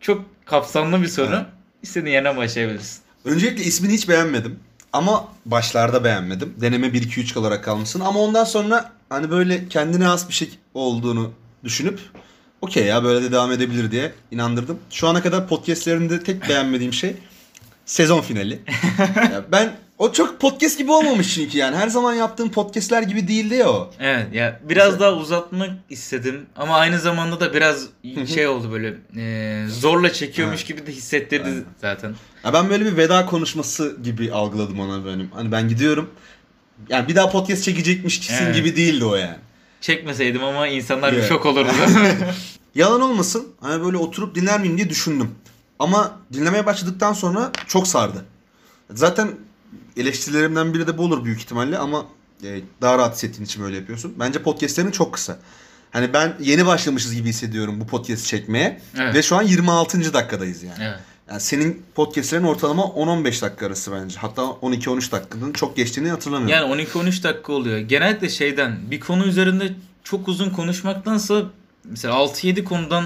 Çok kapsamlı bir soru. Evet. İstediğin yerine başlayabilirsin. Öncelikle ismini hiç beğenmedim. Ama başlarda beğenmedim. Deneme 1-2-3 olarak kalmışsın. Ama ondan sonra hani böyle kendine has bir şey olduğunu düşünüp okey ya böyle de devam edebilir diye inandırdım. Şu ana kadar podcastlerinde tek beğenmediğim şey sezon finali. ya ben o çok podcast gibi olmamış çünkü yani. Her zaman yaptığım podcastler gibi değildi ya o. Evet ya biraz daha uzatmak istedim ama aynı zamanda da biraz şey oldu böyle e, zorla çekiyormuş gibi de hissettirdi Aynen. zaten. Ya ben böyle bir veda konuşması gibi algıladım ona benim. Hani ben gidiyorum. Yani bir daha podcast çekecekmişsin Evet. gibi değildi o yani. Çekmeseydim ama insanlar bir şok olurdu. Yalan olmasın. Hani böyle oturup dinler miyim diye düşündüm. Ama dinlemeye başladıktan sonra çok sardı. Zaten eleştirilerimden biri de bu olur büyük ihtimalle ama e, daha rahat hissettiğin için böyle yapıyorsun. Bence podcastlerin çok kısa. Hani ben yeni başlamışız gibi hissediyorum bu podcast çekmeye. Evet. Ve şu an 26. dakikadayız yani. evet. Yani senin podcastlerin ortalama 10-15 dakika arası bence. Hatta 12-13 dakikanın çok geçtiğini hatırlamıyorum. Yani 12-13 dakika oluyor. Genellikle şeyden bir konu üzerinde çok uzun konuşmaktansa mesela 6-7 konudan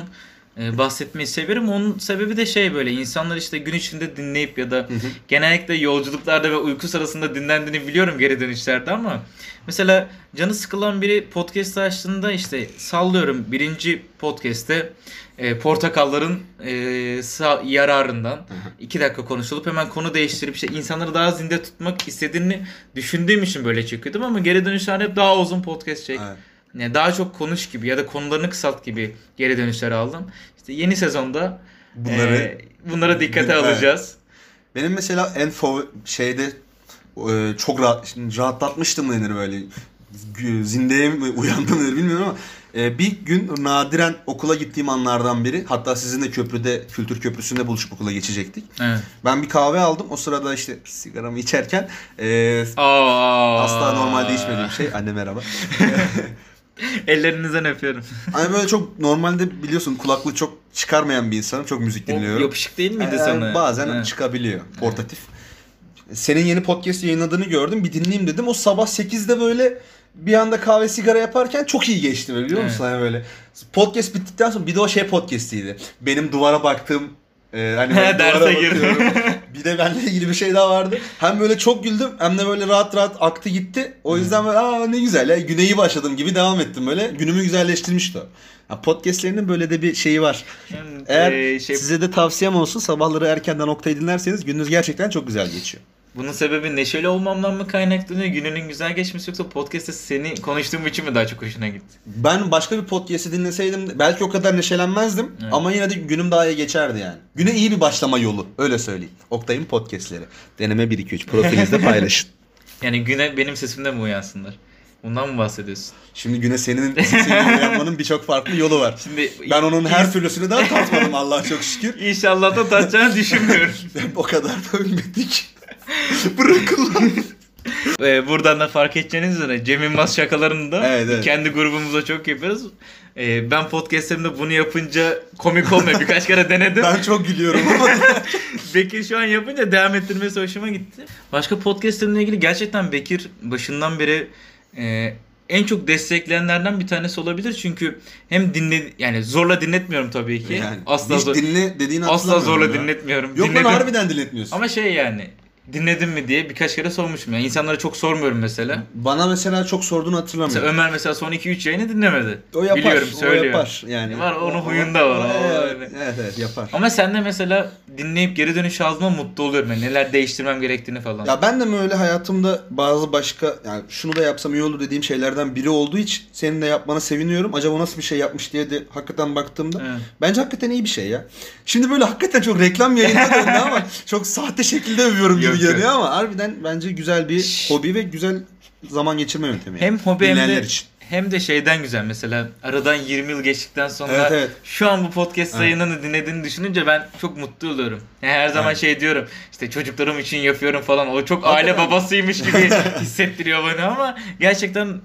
e, bahsetmeyi severim. Onun sebebi de şey böyle insanlar işte gün içinde dinleyip ya da genellikle yolculuklarda ve uyku sırasında dinlendiğini biliyorum geri dönüşlerde ama mesela canı sıkılan biri podcast açtığında işte sallıyorum birinci podcast'te e, portakalların e, sa- yararından iki dakika konuşulup hemen konu değiştirip işte insanları daha zinde tutmak istediğini düşündüğüm için böyle çekiyordum ama geri dönüşlerde hep daha uzun podcast çek. Evet. Yani daha çok konuş gibi ya da konularını kısalt gibi geri dönüşler aldım. İşte yeni sezonda Bunları e, bunlara dikkate Evet. alacağız. Benim mesela en favori şeyde e, çok rahat rahatlatmıştım mı denir böyle zindeye mi uyandım denir bilmiyorum ama e, bir gün nadiren okula gittiğim anlardan biri hatta sizinle köprüde kültür köprüsünde buluşup okula geçecektik. Evet. Ben bir kahve aldım o sırada işte sigaramı içerken e, Aa. asla normalde içmediğim şey anne merhaba. Ellerinizden öpüyorum. Hani böyle çok normalde biliyorsun kulaklığı çok çıkarmayan bir insanım çok müzik O dinliyorum. yapışık değil miydi Ee, sana? Bazen Evet. çıkabiliyor. Portatif. Senin yeni podcast yayınladığını gördüm. Bir dinleyeyim dedim. O sabah 8'de böyle bir anda kahve sigara yaparken çok iyi geçti böyle, biliyor musun? Hani böyle podcast bittikten sonra bir de o şey podcast'iydi. Benim duvara baktığım e, hani duvara bakıyorum. Bir de benimle ilgili bir şey daha vardı. Hem böyle çok güldüm hem de böyle rahat rahat aktı gitti. O yüzden böyle aa ne güzel ya güne iyi başladım gibi devam ettim böyle. Günümü güzelleştirmişti o. Ya podcastlerinin böyle de bir şeyi var. Eğer e, şey, size de tavsiyem olsun sabahları erkenden Oktay'ı dinlerseniz gününüz gerçekten çok güzel geçiyor. Bunun sebebi neşeli olmamdan mı kaynaklanıyor? Gününün güzel geçmesi yoksa podcast'te seni konuştuğum için mi daha çok hoşuna gitti? Ben başka bir podcast'i dinleseydim belki o kadar neşelenmezdim Evet. ama yine de günüm daha iyi geçerdi yani. Güne iyi bir başlama yolu öyle söyleyeyim. Oktay'ın podcast'leri. Deneme 1 2 3 profilinizde paylaşın. Yani güne benim sesimde mi uyansınlar? Bundan mı bahsediyorsun? Şimdi güne senin seninle uyanmanın birçok farklı yolu var. Şimdi Ben onun her türlüsünü daha tatmadım Allah'a çok şükür. İnşallah da tatacağını düşünmüyorum. o kadar da ölmedik. Bırakın lan. Ee, buradan da fark edeceğiniz üzere Cem Yılmaz şakalarını da Evet, evet. kendi grubumuzda çok yapıyoruz. Ee, ben podcastlerimde bunu yapınca komik olmuyor. Birkaç kere denedim. Ben çok gülüyorum ama. Bekir şu an yapınca devam ettirmesi hoşuma gitti. Başka podcastlerimle ilgili gerçekten Bekir başından beri e, en çok destekleyenlerden bir tanesi olabilir. Çünkü hem dinle yani zorla dinletmiyorum tabii ki. yani, asla hiç zor, dinle dediğini asla hatırlamıyorum zorla ya. dinletmiyorum. Yok Dinledim. lan harbiden dinletmiyorsun. Ama şey yani dinledin mi diye birkaç kere sormuşum. Yani insanlara çok sormuyorum mesela. Bana mesela çok sorduğunu hatırlamıyorum. Mesela Ömer mesela son 2-3 yayını dinlemedi. O yapar. Biliyorum o söylüyor. yapar yani. Var, onun huyunda var, o Evet, öyle. evet evet yapar. Ama sen de mesela dinleyip geri dönüş aldığıma mutlu oluyorum. Yani neler değiştirmem gerektiğini falan. Ya ben de mi öyle hayatımda bazı başka yani şunu da yapsam iyi olur dediğim şeylerden biri olduğu için senin de yapmana seviniyorum. Acaba o nasıl bir şey yapmış diye de hakikaten baktığımda Evet. bence hakikaten iyi bir şey ya. Şimdi böyle hakikaten çok reklam yayına döndü ama çok sahte şekilde övüyorum gibi yok. ama harbiden bence güzel bir Şşş. hobi ve güzel zaman geçirme yöntemi. yani. Hem hobi hem de, için. hem de şeyden güzel. Mesela aradan 20 yıl geçtikten sonra Evet, evet. şu an bu podcast Evet. yayınını dinlediğini düşününce ben çok mutlu oluyorum. Yani her zaman Evet. şey diyorum işte çocuklarım için yapıyorum falan. O çok aile babasıymış gibi hissettiriyor bana ama gerçekten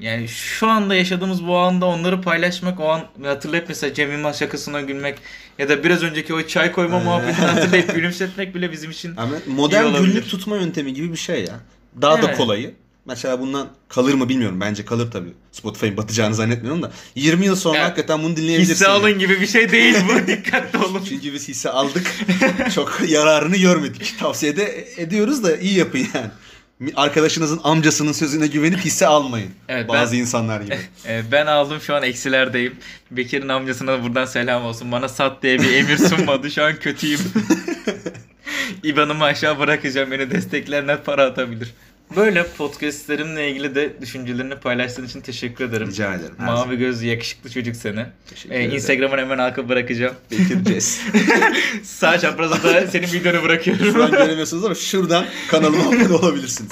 yani şu anda yaşadığımız bu anda onları paylaşmak o an hatırlayıp mesela Cem Yılmaz şakasına gülmek ya da biraz önceki o çay koyma Ee. muhabbetini hatırlayıp gülümsetmek bile bizim için Ama modern günlük tutma yöntemi gibi bir şey ya. Daha da Evet. kolayı. Mesela bundan kalır mı bilmiyorum. Bence kalır tabii. Spotify'ın batacağını zannetmiyorum da. 20 yıl sonra Ya, hakikaten bunu dinleyebilirsin. hisse alın gibi bir şey değil bu dikkatli olun. Çünkü biz hisse aldık. Çok yararını görmedik. Tavsiye de ediyoruz da iyi yapın yani. Arkadaşınızın amcasının sözüne güvenip hisse almayın. Evet, Bazı ben- insanlar gibi. Ben aldım şu an eksilerdeyim. Bekir'in amcasına da buradan selam olsun. Bana sat diye bir emir sunmadı. Şu an kötüyüm. İban'ımı aşağı bırakacağım. Beni destekleyenler para atabilir. Böyle podcastlerimle ilgili de düşüncelerini paylaştığın için teşekkür ederim. Rica ederim. Her Mavi gözlü yakışıklı çocuk seni. Teşekkür Ee. Instagram'ın hemen arka bırakacağım. Ces. Sağ çaprazda da senin videonu Şu an bırakıyorum. göremiyorsunuz ama şuradan kanalıma abone olabilirsiniz.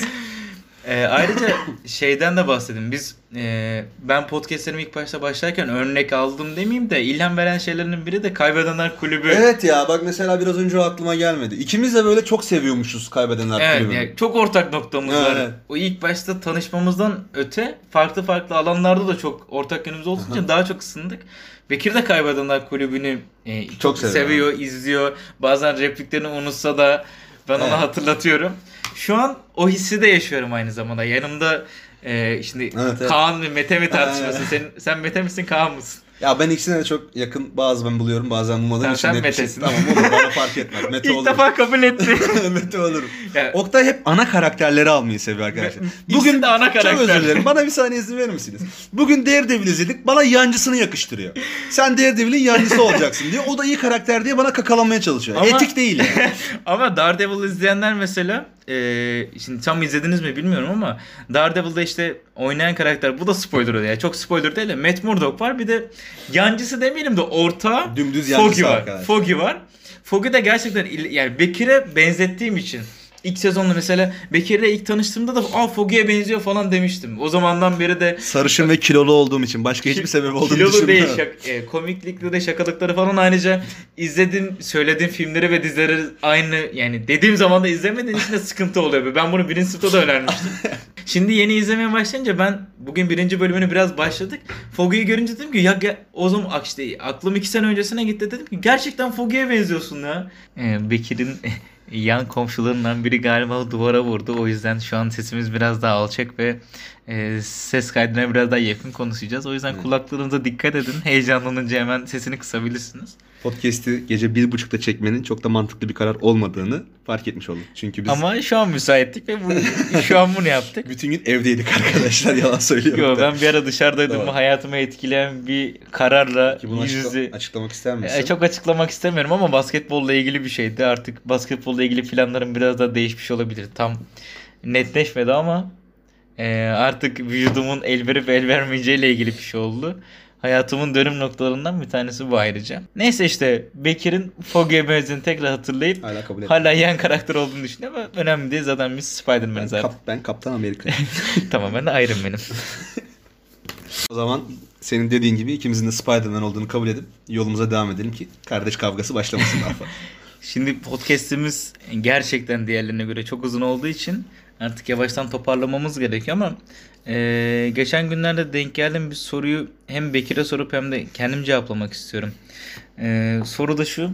Ee, ayrıca şeyden de bahsedeyim. Biz e, ben podcastlerimi ilk başta başlarken örnek aldım demeyeyim de ilham veren şeylerin biri de Kaybedenler Kulübü. Evet ya bak mesela biraz önce o aklıma gelmedi. İkimiz de böyle çok seviyormuşuz kaybedenler Evet, kulübünü. yani çok ortak noktamız var. Evet. O ilk başta tanışmamızdan öte farklı farklı alanlarda da çok ortak yönümüz olduğu için daha çok ısındık. Bekir de Kaybedenler Kulübü'nü e, çok, Çok seviyor. seviyor, izliyor. Bazen repliklerini unutsa da ben Evet. ona hatırlatıyorum. Şu an o hissi de yaşıyorum aynı zamanda. Yanımda e, şimdi Evet, evet. Kaan ve Mete mi tartışması? Sen, sen Mete misin Kaan mısın? Ya ben ikisine de çok yakın bazı ben buluyorum bazen bulmadığım Sen- için sen net bir şey- Mete'sin. Tamam olur bana fark etmez. Mete İlk olurum. defa kabul etti. Mete olurum. Yani, Oktay hep ana karakterleri almayı seviyor arkadaşlar. İkisi de ana Çok karakter. özür dilerim. Bana bir saniye izin verir misiniz? Bugün Daredevil izledik. Bana yancısını yakıştırıyor. Sen Daredevil'in yancısı olacaksın diye. O da iyi karakter diye bana kakalamaya çalışıyor. Ama- Etik değil yani. Ama Daredevil izleyenler mesela e, şimdi tam izlediniz mi bilmiyorum ama Daredevil'da işte oynayan karakter bu da spoiler oluyor. Yani çok spoiler değil de Matt Murdock var bir de yancısı demeyelim de orta Dümdüz yancısı Foggy var. arkadaş. Foggy var. Foggy de gerçekten il- yani Bekir'e benzettiğim için ilk sezonda mesela Bekir'le ilk tanıştığımda da aa Foggy'ye benziyor falan demiştim. O zamandan beri de Sarışın ve kilolu olduğum için. Başka hiçbir sebep olduğunu Kilolu değil düşünmüyorum. şak, e, komiklikle de şakalıkları falan ayrıca izlediğim söylediğim filmleri ve dizileri aynı yani dediğim zaman da izlemediğin için de sıkıntı oluyor. Ben bunu birinci sınıfta da öğrenmiştim. Şimdi yeni izlemeye başlayınca ben bugün birinci bölümünü biraz başladık. Foggy'yi görünce dedim ki ya ge- o zaman işte aklım iki sene öncesine gitti dedim ki gerçekten Foggy'ye benziyorsun ya. E, Bekir'in yan komşularından biri galiba duvara vurdu. O yüzden şu an sesimiz biraz daha alçak ve e, ses kaydına biraz daha yakın konuşacağız. O yüzden kulaklarınıza dikkat edin. Heyecanlanınca hemen sesini kısabilirsiniz. Podcast'i gece bir buçukta çekmenin çok da mantıklı bir karar olmadığını fark etmiş olduk. Çünkü biz Ama şu an müsaittik ve bu, şu an bunu yaptık. bütün gün evdeydik arkadaşlar. Yalan söylüyorum. Yo, ben bir ara dışarıdaydım ve hayatımı etkileyen bir kararla bunu yüz açıkla- yüze... açıklamak ister misin? E, çok açıklamak istemiyorum ama basketbolla ilgili bir şeydi. Artık basketbolla ilgili planlarım biraz daha değişmiş olabilir. Tam netleşmedi ama e, artık vücudumun el verip el vermeyeceğiyle ilgili bir şey oldu. Hayatımın dönüm noktalarından bir tanesi bu ayrıca. Neyse işte Bekir'in Foggy'e benzediğini tekrar hatırlayıp Hala kabul etmiyorum. hala yan karakter olduğunu düşünüyorum ama önemli değil. Zaten biz Spider-Man zaten. kap, ben Kaptan Amerika. tamam ben de Iron Man'im. o zaman senin dediğin gibi ikimizin de Spider-Man olduğunu kabul edip yolumuza devam edelim ki kardeş kavgası başlamasın daha fazla. Şimdi podcast'imiz gerçekten diğerlerine göre çok uzun olduğu için artık yavaştan toparlamamız gerekiyor ama e, geçen günlerde denk geldiğim bir soruyu hem Bekir'e sorup hem de kendim cevaplamak istiyorum. E, soru da şu.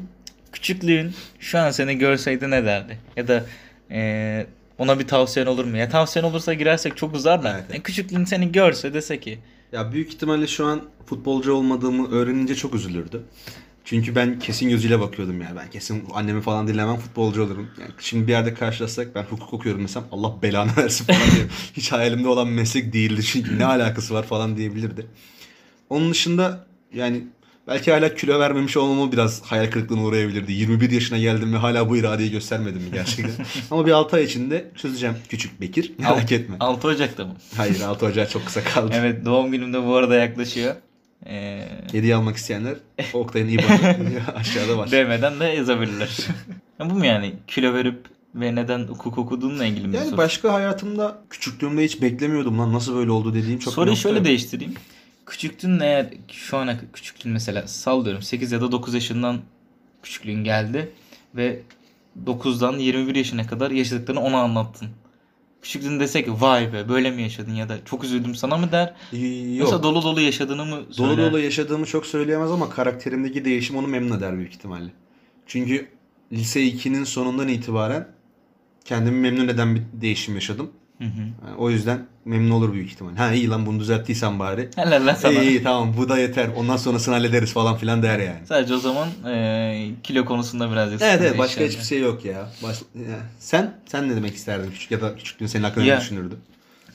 Küçüklüğün şu an seni görseydi ne derdi? Ya da e, ona bir tavsiyen olur mu? Ya tavsiyen olursa girersek çok uzar da. Evet. E, küçüklüğün seni görse dese ki ya büyük ihtimalle şu an futbolcu olmadığımı öğrenince çok üzülürdü. Çünkü ben kesin gözüyle bakıyordum yani. Ben kesin annemi falan dinlemem futbolcu olurum. Yani şimdi bir yerde karşılaşsak ben hukuk okuyorum desem Allah belanı versin falan diye. Hiç hayalimde olan meslek değildi çünkü ne alakası var falan diyebilirdi. Onun dışında yani belki hala kilo vermemiş olmamı biraz hayal kırıklığına uğrayabilirdi. 21 yaşına geldim ve hala bu iradeyi göstermedim mi gerçekten? Ama bir 6 ay içinde çözeceğim küçük Bekir. Merak etme. 6 Ocak'ta mı? Hayır 6 Ocağı çok kısa kaldı. Evet doğum günüm de bu arada yaklaşıyor. E, Hediye almak isteyenler Oktay'ın IBAN'ı aşağıda var. Demeden de yazabilirler. bu mu yani kilo verip ve neden hukuk okuduğunla ilgili mi? Yani soru? başka hayatımda küçüklüğümde hiç beklemiyordum lan nasıl böyle oldu dediğim çok Soruyu şöyle değiştireyim. Küçüktün eğer şu ana küçüklüğün mesela sallıyorum 8 ya da 9 yaşından küçüklüğün geldi ve 9'dan 21 yaşına kadar yaşadıklarını ona anlattın. Küçüklüğünde desek vay be böyle mi yaşadın ya da çok üzüldüm sana mı der. Yok. Yoksa dolu dolu yaşadığını mı Dolu söyler? dolu yaşadığımı çok söyleyemez ama karakterimdeki değişim onu memnun eder büyük ihtimalle. Çünkü lise 2'nin sonundan itibaren kendimi memnun eden bir değişim yaşadım. Hı hı. Yani o yüzden memnun olur büyük ihtimal. Ha iyi lan bunu düzelttiysen bari. Helal lan sana. İyi iyi tamam bu da yeter. Ondan sonrasını hallederiz falan filan der yani. Sadece o zaman e, kilo konusunda birazcık Evet evet başka hiçbir şey yok ya. Baş... ya. Sen sen ne demek isterdin küçük ya da küçüklüğün senin hakkında Ya. ne düşünürdü?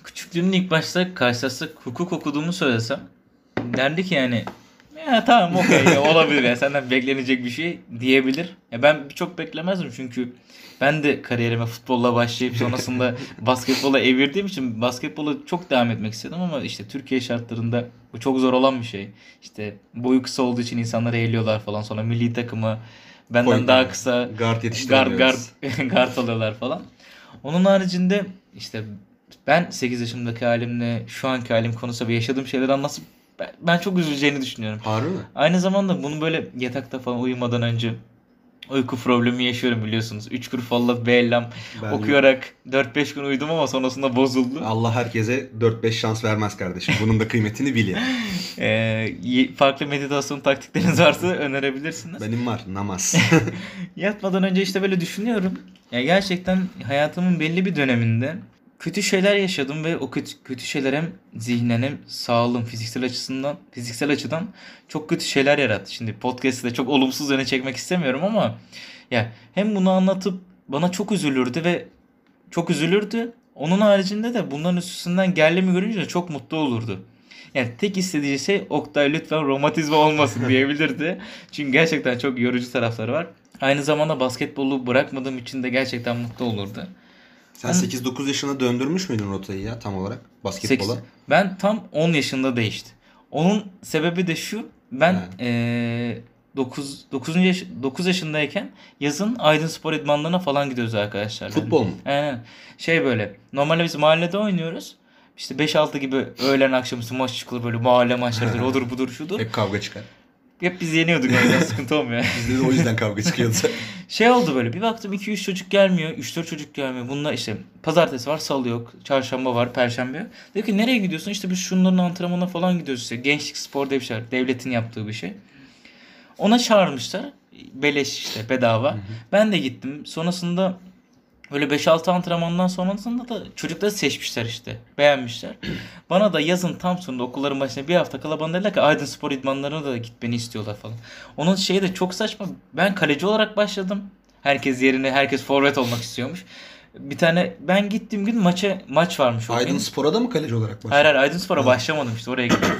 Küçüklüğümün ilk başta karşılaşsak hukuk okuduğumu söylesem derdi ki yani ya tamam okey ya, olabilir yani senden beklenecek bir şey diyebilir. Ya ben çok beklemezdim çünkü ben de kariyerime futbolla başlayıp sonrasında basketbola evirdiğim için basketbola çok devam etmek istedim ama işte Türkiye şartlarında bu çok zor olan bir şey. İşte boyu kısa olduğu için insanlar eğiliyorlar falan sonra milli takımı benden Point daha kısa Guard guard guard guard alıyorlar falan. Onun haricinde işte ben 8 yaşımdaki halimle şu anki halim konusunda ve yaşadığım şeyleri anlatıp ben, ben çok üzüleceğini düşünüyorum. Harbi mi? Aynı zamanda bunu böyle yatakta falan uyumadan önce uyku problemi yaşıyorum biliyorsunuz. 3 kur fallat Ben- okuyarak 4-5 gün uyudum ama sonrasında bozuldu. Allah herkese 4-5 şans vermez kardeşim. Bunun da kıymetini bil ya. Ee, farklı meditasyon taktikleriniz varsa önerebilirsiniz. Benim var namaz. Yatmadan önce işte böyle düşünüyorum. Ya gerçekten hayatımın belli bir döneminde kötü şeyler yaşadım ve o kötü, kötü şeyler hem zihnen hem sağlığım fiziksel açısından fiziksel açıdan çok kötü şeyler yarattı. Şimdi podcast'ı da çok olumsuz yöne çekmek istemiyorum ama ya hem bunu anlatıp bana çok üzülürdü ve çok üzülürdü. Onun haricinde de bunların üstünden geldiğimi görünce de çok mutlu olurdu. Yani tek istediği şey Oktay lütfen romatizma olmasın diyebilirdi. Çünkü gerçekten çok yorucu tarafları var. Aynı zamanda basketbolu bırakmadığım için de gerçekten mutlu olurdu. Sen 8-9 yaşına döndürmüş müydün rotayı ya tam olarak basketbola? Sekiz- Ben tam 10 yaşında değişti. Onun sebebi de şu. Ben Ha. eee 9 9. Yaş, 9 yaşındayken yazın Aydın Spor idmanlarına falan gidiyoruz arkadaşlarla. Futbol mu? Aynen. Şey böyle. Normalde biz mahallede oynuyoruz. İşte 5-6 gibi öğlen akşamüstü maç çıkılır böyle mahalle maçlarıdır odur budur şudur. Hep kavga çıkar. Hep biz yeniyorduk o yüzden sıkıntı olmuyor. Bizde de o yüzden kavga çıkıyordu. Şey oldu böyle bir baktım 2-3 çocuk gelmiyor. 3-4 çocuk gelmiyor. Bunlar işte pazartesi var, salı yok, çarşamba var, perşembe yok. Dedi ki nereye gidiyorsun? İşte biz şunların antrenmanına falan gidiyoruz işte. Gençlik spor diye bir şey. Devletin yaptığı bir şey. Ona çağırmışlar. Beleş işte bedava. Ben de gittim. Sonrasında böyle 5-6 antrenmandan sonrasında da çocukları seçmişler işte. Beğenmişler. Bana da yazın tam sonunda okulların başına bir hafta kala bana dediler ki Aydın Spor idmanlarına da gitmeni istiyorlar falan. Onun şeyi de çok saçma. Ben kaleci olarak başladım. Herkes yerine herkes forvet olmak istiyormuş. Bir tane ben gittiğim gün maça maç varmış. Aydın Spor'a da mı kaleci olarak başladın? Hayır hayır Aydın Spor'a başlamadım işte oraya gittim.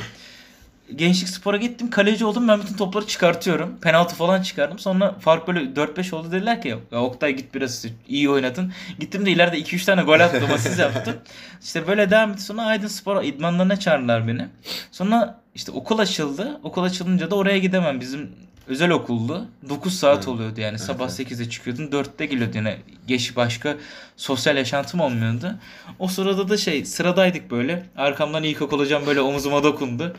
Gençlik Spor'a gittim. Kaleci oldum. Ben bütün topları çıkartıyorum. Penaltı falan çıkardım. Sonra fark böyle 4-5 oldu. Dediler ki ya Oktay git biraz iyi oynadın. Gittim de ileride 2-3 tane gol attım. Asist yaptım. İşte böyle devam etti. Sonra Aydın Spor idmanlarına çağırdılar beni. Sonra işte okul açıldı. Okul açılınca da oraya gidemem. Bizim özel okuldu. 9 saat Evet. oluyordu yani. Evet, Sabah evet. 8'de çıkıyordun. 4'te geliyordun yani. Geç başka sosyal yaşantım olmuyordu. O sırada da şey sıradaydık böyle. Arkamdan ilkokul hocam böyle omuzuma dokundu.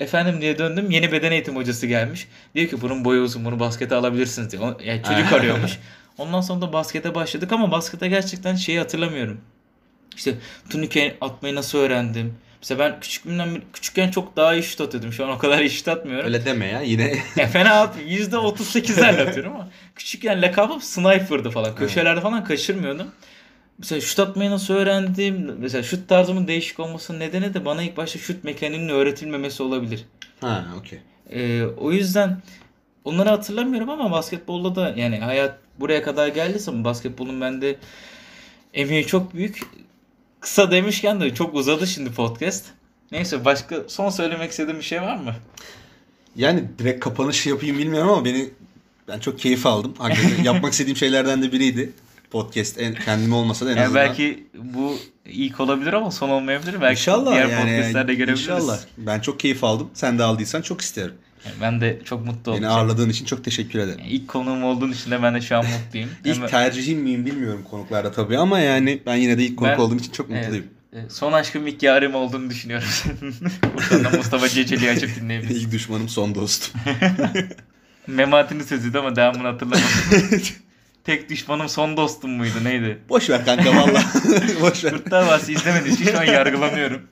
Efendim diye döndüm. Yeni beden eğitim hocası gelmiş. Diyor ki bunun boyu uzun bunu baskete alabilirsiniz diyor. O- Yani çocuk arıyormuş. Ondan sonra da baskete başladık ama baskete gerçekten şeyi hatırlamıyorum. İşte turnike atmayı nasıl öğrendim? Mesela ben küçüklüğümden beri- küçükken çok daha iyi şut atıyordum. Şu an o kadar iyi şut atmıyorum. Öyle deme ya yine. Ya fena at %38'lerle atıyorum ama küçükken lakabım sniper'dı falan. Köşelerde falan kaçırmıyordum. Mesela şut atmayı nasıl öğrendim? Mesela şut tarzımın değişik olmasının nedeni de bana ilk başta şut mekaniğinin öğretilmemesi olabilir. ha okey. Ee, o yüzden onları hatırlamıyorum ama basketbolda da yani hayat buraya kadar geldiyse basketbolun bende emeği çok büyük. Kısa demişken de çok uzadı şimdi podcast. Neyse başka son söylemek istediğim bir şey var mı? Yani direkt kapanış yapayım bilmiyorum ama beni ben çok keyif aldım. Hakikaten yapmak istediğim şeylerden de biriydi. Podcast en, kendim olmasa da en Yani azından. belki bu ilk olabilir ama son olmayabilir. Belki İnşallah diğer yani. podcastlerde görebiliriz. İnşallah. Ben çok keyif aldım. Sen de aldıysan çok isterim. Yani ben de çok mutlu Beni oldum. ağırladığın için çok teşekkür ederim. Yani ilk konuğum olduğun için de ben de şu an mutluyum. İlk Hemen- tercihim miyim bilmiyorum konuklarda tabii ama yani ben yine de ilk konuk Ben- olduğum için çok Evet. mutluyum. e, son aşkım ilk yarim olduğunu düşünüyorum. Buradan da Mustafa Ceceli'yi açıp dinleyebiliriz. İlk düşmanım son dostum. Memati'nin sözüydü ama devamını hatırlamadım. Tek düşmanım son dostum muydu neydi? Boş ver kanka valla. Boş ver. Kurtlar Vadisi izlemediğim için şu an yargılanıyorum.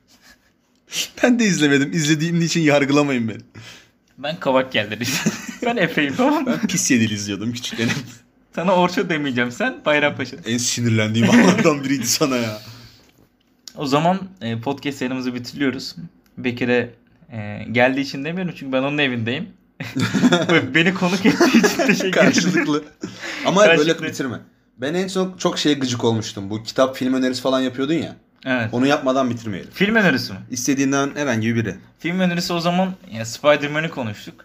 Ben de izlemedim. İzlediğim için yargılamayın beni. Ben kavak geldi ben Efe'yim tamam? Ben pis yedili izliyordum küçükken. Sana Orço demeyeceğim sen Bayrampaşa. en sinirlendiğim anlardan biriydi sana ya. O zaman e, podcast serimizi bitiriyoruz. Bekir'e e, geldiği için demiyorum çünkü ben onun evindeyim. Beni konuk ettiği için teşekkür ederim. Karşılıklı. Ama böyle Karşılıklı. bitirme. Ben en son çok şeye gıcık olmuştum. Bu kitap film önerisi falan yapıyordun ya. Evet. Onu yapmadan bitirmeyelim. Film önerisi mi? İstediğinden herhangi biri. Film önerisi o zaman ya Spider-Man'i konuştuk.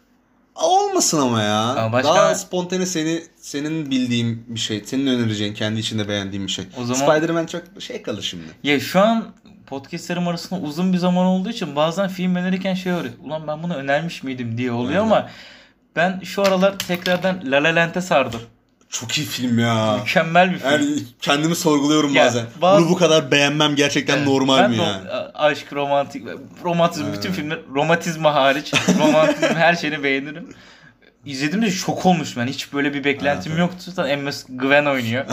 Olmasın ama ya. Ama başka- Daha spontane seni senin bildiğin bir şey. Senin önereceğin, kendi içinde beğendiğin bir şey. O zaman- Spider-Man çok şey kalır şimdi. Ya şu an podcastlerim arasında uzun bir zaman olduğu için bazen film önerirken şey oluyor. Ulan ben bunu önermiş miydim diye oluyor Aynen. ama ben şu aralar tekrardan La La Land'e sardım. Çok iyi film ya. Mükemmel bir film. Yani kendimi sorguluyorum Ya, bazen. bazı- Bunu bu kadar beğenmem gerçekten Evet. normal mi yani? Aşk, romantik, romantizm bütün Evet. filmler romatizma hariç romantizm her şeyini beğenirim. İzlediğimde şok olmuş ben. Hiç böyle bir beklentim Evet. yoktu. Zaten Emma Gwen oynuyor.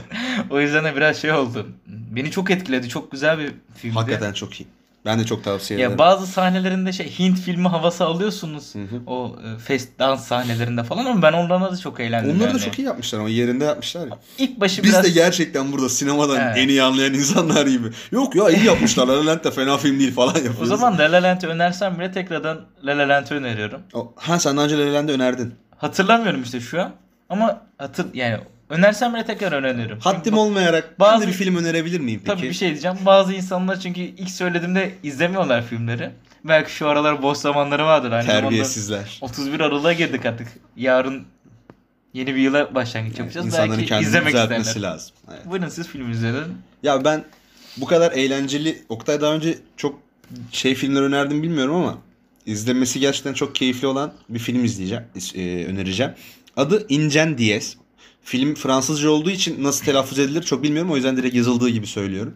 o yüzden de biraz şey oldu. Beni çok etkiledi. Çok güzel bir filmdi. Hakikaten çok iyi. Ben de çok tavsiye Ya ederim. bazı sahnelerinde şey Hint filmi havası alıyorsunuz. Hı hı. O e, fest dans sahnelerinde falan ama ben onlarla da çok eğlendim. Onları da yani. çok iyi yapmışlar ama yerinde yapmışlar ya. İlk başı Biz biraz de gerçekten burada sinemadan Evet. en iyi anlayan insanlar gibi. Yok ya iyi yapmışlar. La La Land de fena film değil falan o yapıyoruz. zaman La La Land'i önersem bile tekrardan La La Land'i öneriyorum. O- Ha sen daha önce La La Land'i önerdin. Hatırlamıyorum işte şu an. Ama hatır yani önersem bile tekrar öneririm. Haddim olmayarak Bazı- ben de bir film önerebilir miyim peki? Tabii bir şey diyeceğim. Bazı insanlar çünkü ilk söylediğimde izlemiyorlar filmleri. Belki şu aralar boş zamanları vardır. Aynı Terbiyesizler. 31 Aralık'a girdik artık. Yarın yeni bir yıla başlangıç yapacağız. İnsanların Belki kendini izlemek düzeltmesi isterler. lazım. Evet. Buyurun siz film izledin. Ya ben bu kadar eğlenceli Oktay daha önce çok şey filmler önerdim bilmiyorum ama izlemesi gerçekten çok keyifli olan bir film izleyeceğim, e, önereceğim. Adı Incen Diez. Film Fransızca olduğu için nasıl telaffuz edilir çok bilmiyorum. O yüzden direkt yazıldığı gibi söylüyorum.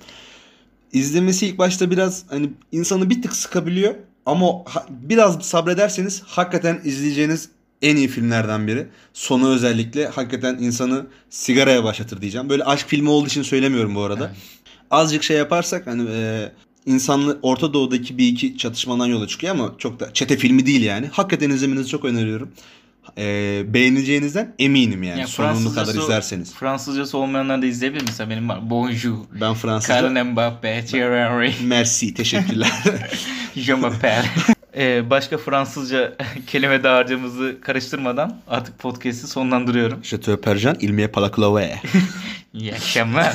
İzlemesi ilk başta biraz hani insanı bir tık sıkabiliyor ama biraz sabrederseniz hakikaten izleyeceğiniz en iyi filmlerden biri. Sonu özellikle hakikaten insanı sigaraya başlatır diyeceğim. Böyle aşk filmi olduğu için söylemiyorum bu arada. Evet. Azıcık şey yaparsak hani e, insanlı Orta Doğu'daki bir iki çatışmadan yola çıkıyor ama çok da çete filmi değil yani. Hakikaten izlemenizi çok öneriyorum. E, beğeneceğinizden eminim yani. Ya Sonuna kadar izlerseniz. Fransızcası olmayanlar da izleyebilir. Mesela benim var. Bonjour. Ben Fransızca. Kylian Mbappé, Thierry Henry, Merci. Teşekkürler. Je m'appelle. Ee, başka Fransızca kelime dağarcığımızı karıştırmadan artık podcast'i sonlandırıyorum. Je te perjan ilmiye palaklave. İyi akşamlar.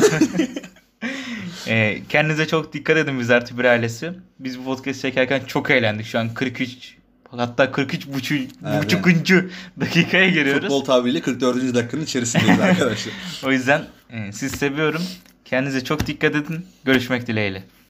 Ee, kendinize çok dikkat edin biz Artı Bir ailesi. Biz bu podcast çekerken çok eğlendik. Şu an 43 hatta 43 buçuk, Evet. buçukuncu dakikaya giriyoruz. Futbol tabiriyle 44. dakikanın içerisindeyiz arkadaşlar. O yüzden e, sizi seviyorum. Kendinize çok dikkat edin. Görüşmek dileğiyle.